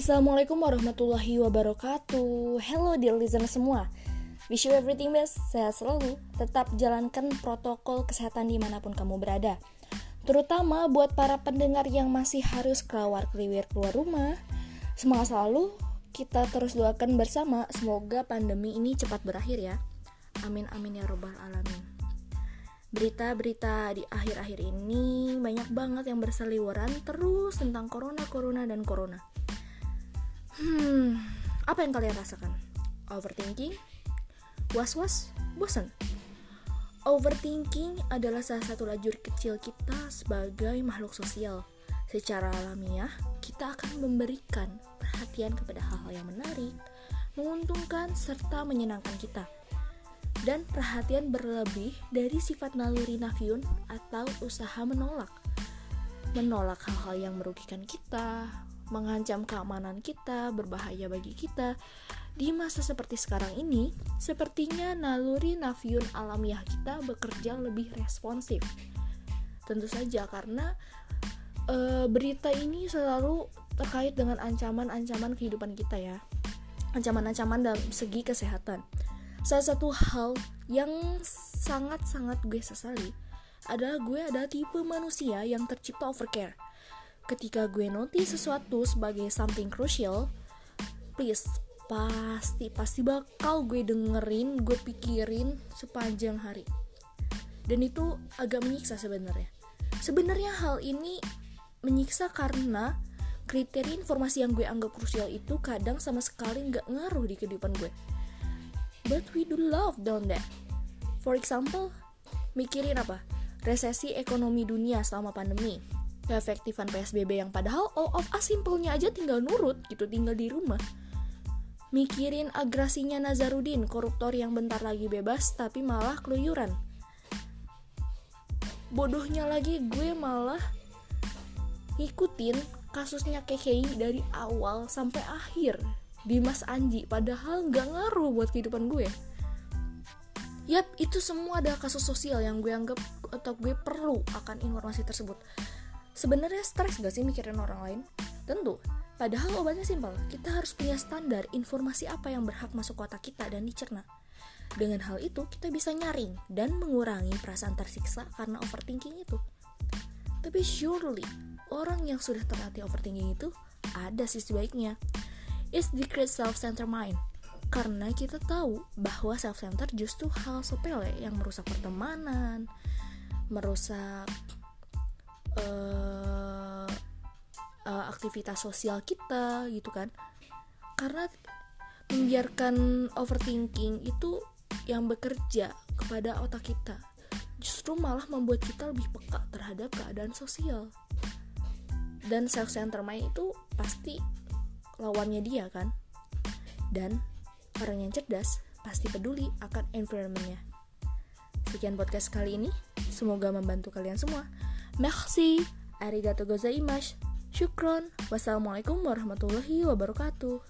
Assalamualaikum warahmatullahi wabarakatuh. Hello dear listener semua. Wish you everything best, sehat selalu. Tetap jalankan protokol kesehatan di mana pun kamu berada. Terutama buat para pendengar yang masih harus keluar keliwir keluar rumah. Semangat selalu, kita terus doakan bersama. Semoga pandemi ini cepat berakhir ya. Amin amin ya robbal alamin. Berita-berita di akhir-akhir ini banyak banget yang berseliweran terus tentang corona, corona, dan corona Hmm, apa yang kalian rasakan? Overthinking? Was-was? Bosan? Overthinking adalah salah satu lajur kecil kita sebagai makhluk sosial. Secara alamiah, kita akan memberikan perhatian kepada hal-hal yang menarik, menguntungkan, serta menyenangkan kita. Dan perhatian berlebih dari sifat naluri nafyun atau usaha menolak. Menolak hal-hal yang merugikan kita, mengancam keamanan kita, berbahaya bagi kita. Di masa seperti sekarang ini, sepertinya naluri nafyun alamiah kita bekerja lebih responsif. Tentu saja karena e, berita ini selalu terkait dengan ancaman-ancaman kehidupan kita ya. Ancaman-ancaman dalam segi kesehatan. Salah satu hal yang sangat-sangat gue sesali adalah gue ada tipe manusia yang tercipta overcare ketika gue notice sesuatu sebagai something crucial please pasti pasti bakal gue dengerin gue pikirin sepanjang hari. Dan itu agak menyiksa sebenarnya. Sebenarnya hal ini menyiksa karena kriteria informasi yang gue anggap krusial itu kadang sama sekali nggak ngaruh di kehidupan gue. But we do love don't that for example mikirin apa? Resesi ekonomi dunia selama pandemi keefektifan PSBB yang padahal all of us simpelnya aja tinggal nurut gitu, tinggal di rumah. Mikirin agresinya Nazarudin, koruptor yang bentar lagi bebas tapi malah keluyuran. Bodohnya lagi gue malah ngikutin kasusnya KKI dari awal sampai akhir di Mas Anji padahal nggak ngaruh buat kehidupan gue. Yap, itu semua ada kasus sosial yang gue anggap atau gue perlu akan informasi tersebut. Sebenarnya stres gak sih mikirin orang lain? Tentu. Padahal obatnya simpel. Kita harus punya standar informasi apa yang berhak masuk otak kita dan dicerna. Dengan hal itu, kita bisa nyaring dan mengurangi perasaan tersiksa karena overthinking itu. Tapi surely, orang yang sudah terlatih overthinking itu ada sisi baiknya. It's decrease self-centered mind. Karena kita tahu bahwa self-centered justru hal sepele yang merusak pertemanan, merusak uh, uh, aktivitas sosial kita gitu kan. Karena membiarkan overthinking itu yang bekerja kepada otak kita justru malah membuat kita lebih peka terhadap keadaan sosial. Dan self center mind itu pasti lawannya dia kan. Dan orang yang cerdas pasti peduli akan environmentnya. Sekian podcast kali ini. Semoga membantu kalian semua Merci, arigato gozaimasu, syukron, wassalamualaikum warahmatullahi wabarakatuh.